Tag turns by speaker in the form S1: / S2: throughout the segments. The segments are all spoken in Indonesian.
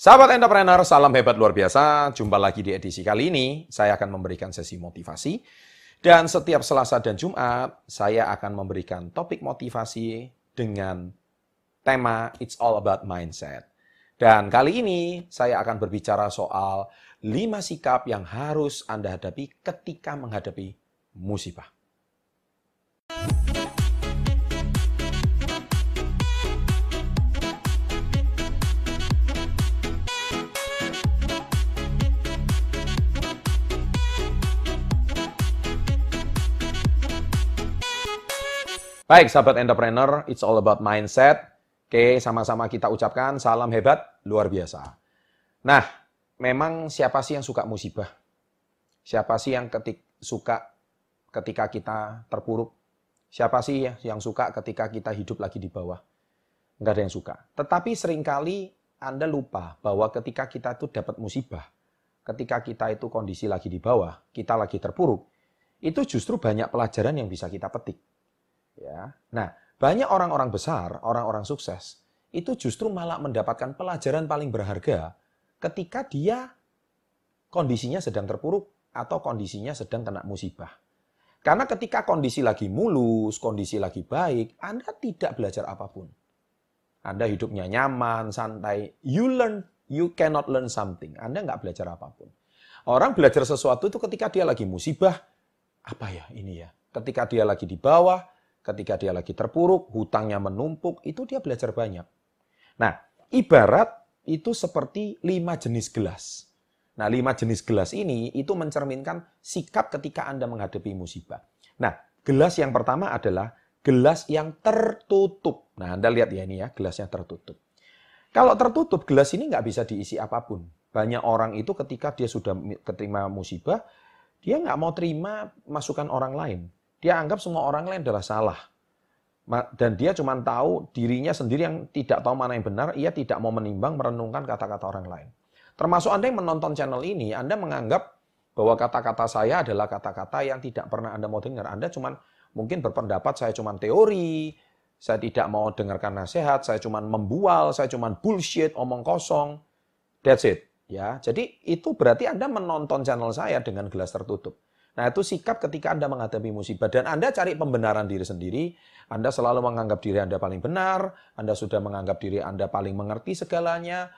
S1: Sahabat entrepreneur, salam hebat luar biasa. Jumpa lagi di edisi kali ini. Saya akan memberikan sesi motivasi. Dan setiap Selasa dan Jumat, saya akan memberikan topik motivasi dengan tema It's All About Mindset. Dan kali ini, saya akan berbicara soal 5 sikap yang harus Anda hadapi ketika menghadapi musibah. Baik, sahabat entrepreneur, it's all about mindset. Oke, sama-sama kita ucapkan salam hebat luar biasa. Nah, memang siapa sih yang suka musibah? Siapa sih yang ketik suka ketika kita terpuruk? Siapa sih yang suka ketika kita hidup lagi di bawah? Enggak ada yang suka. Tetapi sering kali Anda lupa bahwa ketika kita itu dapat musibah, ketika kita itu kondisi lagi di bawah, kita lagi terpuruk, itu justru banyak pelajaran yang bisa kita petik. Ya. Nah, banyak orang-orang besar, orang-orang sukses, itu justru malah mendapatkan pelajaran paling berharga ketika dia kondisinya sedang terpuruk atau kondisinya sedang kena musibah. Karena ketika kondisi lagi mulus, kondisi lagi baik, Anda tidak belajar apa pun. Anda hidupnya nyaman, santai. You learn, you cannot learn something. Anda nggak belajar apa pun. Orang belajar sesuatu itu ketika dia lagi musibah, apa ya ini ya? Ketika dia lagi di bawah, ketika dia lagi terpuruk, hutangnya menumpuk, itu dia belajar banyak. Nah, ibarat itu seperti lima jenis gelas. Nah, lima jenis gelas ini itu mencerminkan sikap ketika Anda menghadapi musibah. Nah, gelas yang pertama adalah gelas yang tertutup. Nah, Anda lihat ya ini ya, gelasnya tertutup. Kalau tertutup, gelas ini nggak bisa diisi apa pun. Banyak orang itu ketika dia sudah keterima musibah, dia nggak mau terima masukan orang lain. Dia anggap semua orang lain adalah salah. Dan dia cuma tahu dirinya sendiri yang tidak tahu mana yang benar, ia tidak mau menimbang, merenungkan kata-kata orang lain. Termasuk Anda yang menonton channel ini, Anda menganggap bahwa kata-kata saya adalah kata-kata yang tidak pernah Anda mau dengar. Anda cuma mungkin berpendapat saya cuma teori, saya tidak mau dengarkan nasihat, saya cuma membual, saya cuma bullshit, omong kosong. That's it. Ya, jadi itu berarti Anda menonton channel saya dengan gelas tertutup. Nah, itu sikap ketika Anda menghadapi musibah dan Anda cari pembenaran diri sendiri, Anda selalu menganggap diri Anda paling benar, Anda sudah menganggap diri Anda paling mengerti segalanya.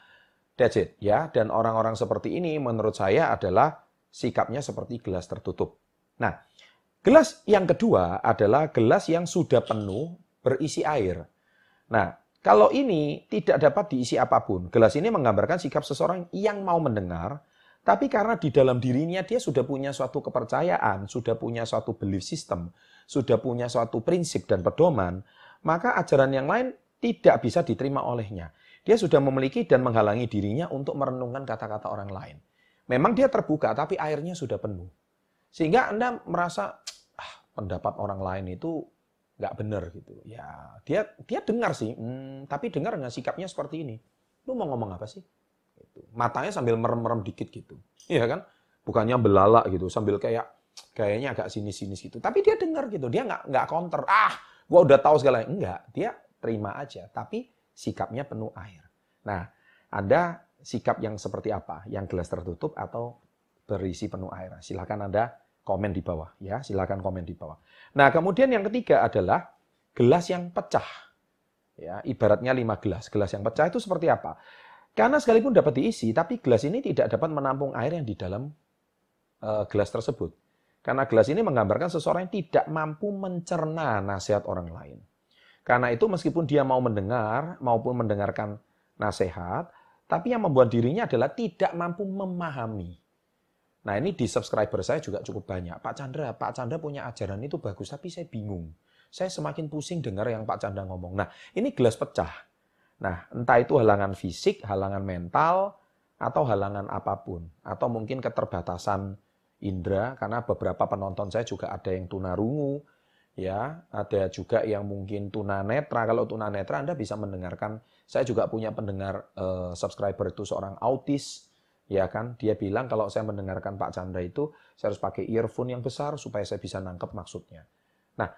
S1: That's it, ya. Dan orang-orang seperti ini menurut saya adalah sikapnya seperti gelas tertutup. Nah, gelas yang kedua adalah gelas yang sudah penuh berisi air. Nah, kalau ini tidak dapat diisi apa pun, gelas ini menggambarkan sikap seseorang yang mau mendengar, tapi karena di dalam dirinya dia sudah punya suatu kepercayaan, sudah punya suatu belief system, sudah punya suatu prinsip dan pedoman, maka ajaran yang lain tidak bisa diterima olehnya. Dia sudah memiliki dan menghalangi dirinya untuk merenungkan kata-kata orang lain. Memang dia terbuka, tapi airnya sudah penuh. Sehingga Anda merasa, ah, pendapat orang lain itu nggak benar gitu. Ya, dia dia dengar sih, hmm, tapi dengar nggak sikapnya seperti ini. Lu mau ngomong apa sih? Gitu. Matanya sambil merem-merem dikit gitu. Iya kan? Bukannya belalak gitu, sambil kayak kayaknya agak sinis-sinis gitu. Tapi dia dengar gitu, dia nggak nggak counter. Ah, gua udah tahu segala. Enggak, dia terima aja. Tapi sikapnya penuh air. Nah, ada sikap yang seperti apa? Yang gelas tertutup atau berisi penuh air? Silahkan Anda komen di bawah ya. Silahkan komen di bawah. Nah, kemudian yang ketiga adalah gelas yang pecah. Ya, ibaratnya lima gelas. Gelas yang pecah itu seperti apa? Karena sekalipun dapat diisi, tapi gelas ini tidak dapat menampung air yang di dalam uh, gelas tersebut. Karena gelas ini menggambarkan seseorang yang tidak mampu mencerna nasihat orang lain. Karena itu meskipun dia mau mendengar maupun mendengarkan nasihat, tapi yang membuat dirinya adalah tidak mampu memahami. Nah ini di subscriber saya juga cukup banyak. Pak Chandra, Pak Chandra punya ajaran itu bagus, tapi saya bingung. Saya semakin pusing dengar yang Pak Chandra ngomong. Nah ini gelas pecah. Nah, entah itu halangan fisik, halangan mental, atau halangan apa pun. Atau mungkin keterbatasan indera, karena beberapa penonton saya juga ada yang tunarungu, ya, ada juga yang mungkin tunanetra. Kalau tunanetra Anda bisa mendengarkan, saya juga punya pendengar eh, subscriber itu seorang autis, ya kan, dia bilang kalau saya mendengarkan Pak Chandra itu, saya harus pakai earphone yang besar supaya saya bisa nangkep maksudnya. Nah,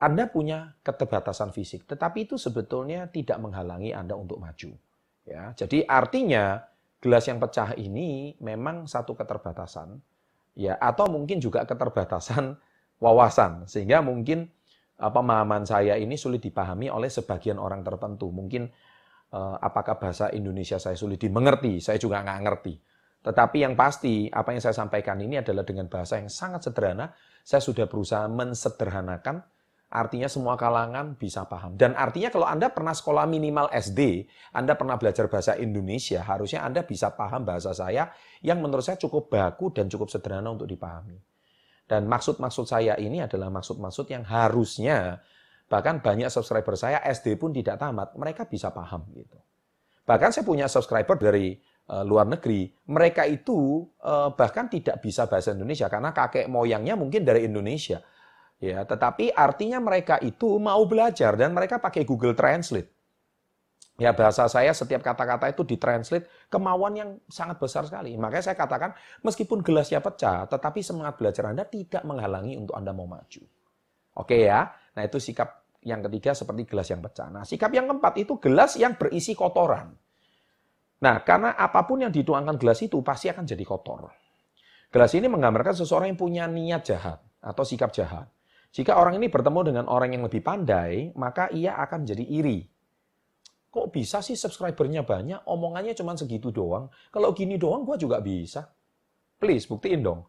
S1: anda punya keterbatasan fisik, tetapi itu sebetulnya tidak menghalangi Anda untuk maju. Ya, jadi artinya gelas yang pecah ini memang satu keterbatasan, ya atau mungkin juga keterbatasan wawasan, sehingga mungkin uh, pemahaman saya ini sulit dipahami oleh sebagian orang tertentu. Mungkin uh, apakah bahasa Indonesia saya sulit dimengerti, saya juga nggak ngerti. Tetapi yang pasti, apa yang saya sampaikan ini adalah dengan bahasa yang sangat sederhana. Saya sudah berusaha mensederhanakan Artinya semua kalangan bisa paham. Dan artinya kalau Anda pernah sekolah minimal SD, Anda pernah belajar bahasa Indonesia, harusnya Anda bisa paham bahasa saya yang menurut saya cukup baku dan cukup sederhana untuk dipahami. Dan maksud-maksud saya ini adalah maksud-maksud yang harusnya bahkan banyak subscriber saya SD pun tidak tamat, mereka bisa paham gitu. Bahkan saya punya subscriber dari uh, luar negeri, mereka itu uh, bahkan tidak bisa bahasa Indonesia karena kakek moyangnya mungkin dari Indonesia Ya, tetapi artinya mereka itu mau belajar dan mereka pakai Google Translate. Ya, bahasa saya setiap kata-kata itu ditranslate kemauan yang sangat besar sekali. Makanya saya katakan meskipun gelasnya pecah, tetapi semangat belajar Anda tidak menghalangi untuk Anda mau maju. Oke ya. Nah, itu sikap yang ketiga seperti gelas yang pecah. Nah, sikap yang keempat itu gelas yang berisi kotoran. Nah, karena apa pun yang dituangkan gelas itu pasti akan jadi kotor. Gelas ini menggambarkan seseorang yang punya niat jahat atau sikap jahat. Jika orang ini bertemu dengan orang yang lebih pandai, maka ia akan jadi iri. Kok bisa sih subscribernya banyak, omongannya cuma segitu doang? Kalau gini doang, gua juga bisa. Please, buktiin dong.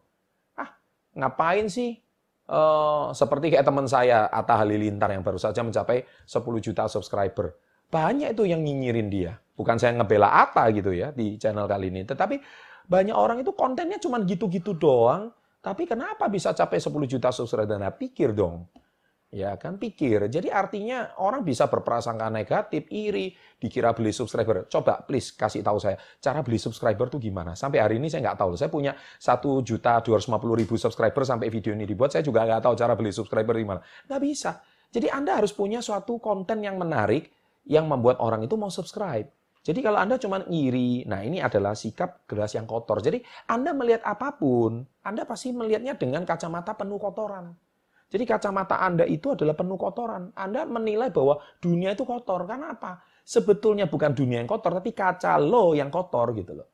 S1: Ah, ngapain sih? Uh, seperti kayak teman saya, Atta Halilintar yang baru saja mencapai 10 juta subscriber. Banyak itu yang nyinyirin dia. Bukan saya ngebela Atta gitu ya di channel kali ini. Tetapi banyak orang itu kontennya cuma gitu-gitu doang tapi kenapa bisa capai 10 juta subscriber? Nah, pikir dong. Ya kan pikir. Jadi artinya orang bisa berprasangka negatif, iri, dikira beli subscriber. Coba please kasih tahu saya, cara beli subscriber tuh gimana? Sampai hari ini saya nggak tahu. Saya punya 1 juta 250 ribu subscriber sampai video ini dibuat, saya juga nggak tahu cara beli subscriber gimana. Nggak bisa. Jadi Anda harus punya suatu konten yang menarik yang membuat orang itu mau subscribe. Jadi kalau Anda cuma ngiri, nah ini adalah sikap gelas yang kotor. Jadi Anda melihat apa pun, Anda pasti melihatnya dengan kacamata penuh kotoran. Jadi kacamata Anda itu adalah penuh kotoran. Anda menilai bahwa dunia itu kotor. Karena apa? Sebetulnya bukan dunia yang kotor, tapi kaca lo yang kotor gitu loh.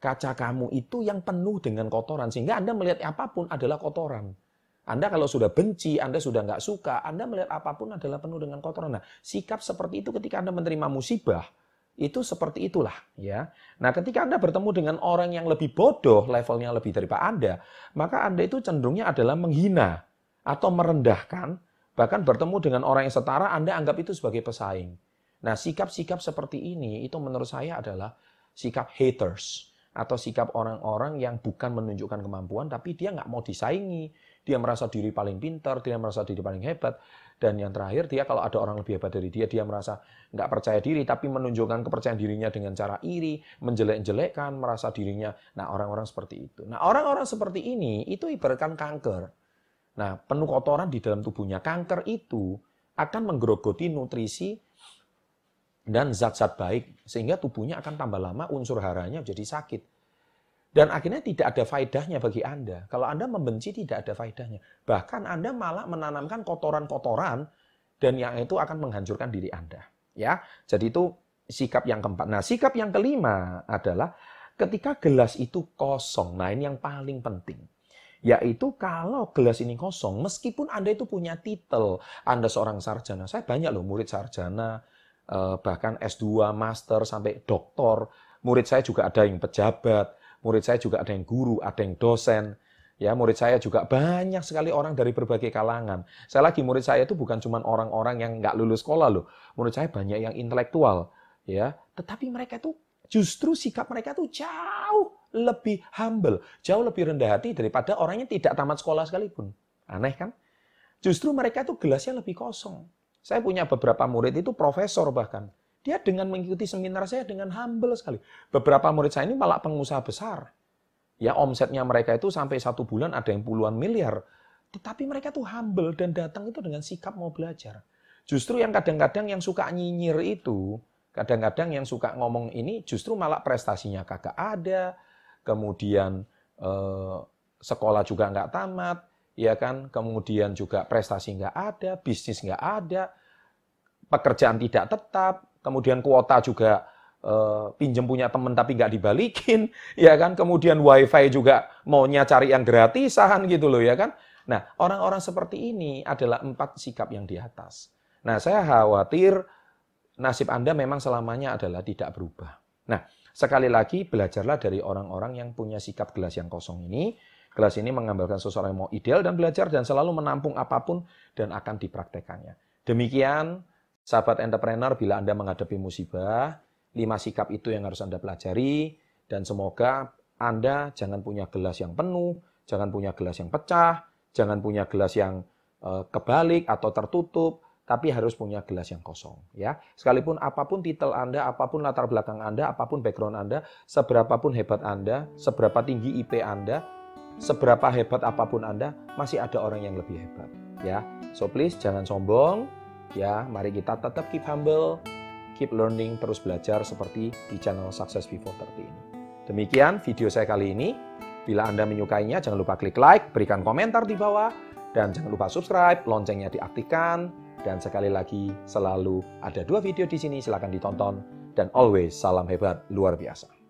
S1: Kaca kamu itu yang penuh dengan kotoran. Sehingga Anda melihat apa pun adalah kotoran. Anda kalau sudah benci, Anda sudah nggak suka, Anda melihat apa pun adalah penuh dengan kotoran. Nah, sikap seperti itu ketika Anda menerima musibah, itu seperti itulah ya. Nah, ketika Anda bertemu dengan orang yang lebih bodoh, levelnya lebih daripada Anda, maka Anda itu cenderungnya adalah menghina atau merendahkan, bahkan bertemu dengan orang yang setara Anda anggap itu sebagai pesaing. Nah, sikap-sikap seperti ini itu menurut saya adalah sikap haters atau sikap orang-orang yang bukan menunjukkan kemampuan tapi dia nggak mau disaingi, dia merasa diri paling pintar, dia merasa diri paling hebat, dan yang terakhir, dia kalau ada orang lebih hebat dari dia, dia merasa nggak percaya diri, tapi menunjukkan kepercayaan dirinya dengan cara iri, menjelek-jelekkan, merasa dirinya. Nah, orang-orang seperti itu. Nah, orang-orang seperti ini, itu ibaratkan kanker. Nah, penuh kotoran di dalam tubuhnya. Kanker itu akan menggerogoti nutrisi dan zat-zat baik, sehingga tubuhnya akan tambah lama unsur haranya jadi sakit. Dan akhirnya tidak ada faedahnya bagi Anda. Kalau Anda membenci tidak ada faedahnya. Bahkan Anda malah menanamkan kotoran-kotoran dan yang itu akan menghancurkan diri Anda. Ya, jadi itu sikap yang keempat. Nah, sikap yang kelima adalah ketika gelas itu kosong. Nah, ini yang paling penting. Yaitu kalau gelas ini kosong, meskipun Anda itu punya titel, Anda seorang sarjana. Saya banyak loh murid sarjana, eh, bahkan S2, master, sampai doktor. Murid saya juga ada yang pejabat, Murid saya juga ada yang guru, ada yang dosen. Ya, murid saya juga banyak sekali orang dari berbagai kalangan. Saya lagi murid saya itu bukan cuma orang-orang yang nggak lulus sekolah loh. Murid saya banyak yang intelektual, ya. Tetapi mereka itu justru sikap mereka itu jauh lebih humble, jauh lebih rendah hati daripada orang yang tidak tamat sekolah sekalipun. Aneh kan? Justru mereka itu gelasnya lebih kosong. Saya punya beberapa murid itu profesor bahkan. Dia dengan mengikuti seminar saya dengan humble sekali. Beberapa murid saya ini malah pengusaha besar. Ya omsetnya mereka itu sampai satu bulan ada yang puluhan miliar. Tetapi mereka tuh humble dan datang itu dengan sikap mau belajar. Justru yang kadang-kadang yang suka nyinyir itu, kadang-kadang yang suka ngomong ini justru malah prestasinya kagak ada, kemudian eh, sekolah juga nggak tamat, ya kan, kemudian juga prestasi nggak ada, bisnis nggak ada, pekerjaan tidak tetap, kemudian kuota juga uh, pinjem punya temen tapi nggak dibalikin, ya kan? Kemudian wifi juga maunya cari yang gratisan gitu loh, ya kan? Nah, orang-orang seperti ini adalah empat sikap yang di atas. Nah, saya khawatir nasib Anda memang selamanya adalah tidak berubah. Nah, sekali lagi belajarlah dari orang-orang yang punya sikap gelas yang kosong ini. Gelas ini menggambarkan seseorang yang mau ideal dan belajar dan selalu menampung apa pun dan akan dipraktekannya. Demikian, sahabat entrepreneur, bila Anda menghadapi musibah, lima sikap itu yang harus Anda pelajari, dan semoga Anda jangan punya gelas yang penuh, jangan punya gelas yang pecah, jangan punya gelas yang eh, kebalik atau tertutup, tapi harus punya gelas yang kosong. Ya, sekalipun apa pun titel Anda, apa pun latar belakang Anda, apa pun background Anda, seberapapun hebat Anda, seberapa tinggi IP Anda, seberapa hebat apa pun Anda, masih ada orang yang lebih hebat. Ya, so please jangan sombong. Ya, mari kita tetap keep humble, keep learning, terus belajar seperti di channel Success Before 30 ini. Demikian video saya kali ini. Bila Anda menyukainya, jangan lupa klik like, berikan komentar di bawah, dan jangan lupa subscribe, loncengnya diaktifkan, dan sekali lagi selalu ada dua video di sini, silahkan ditonton, dan always salam hebat luar biasa.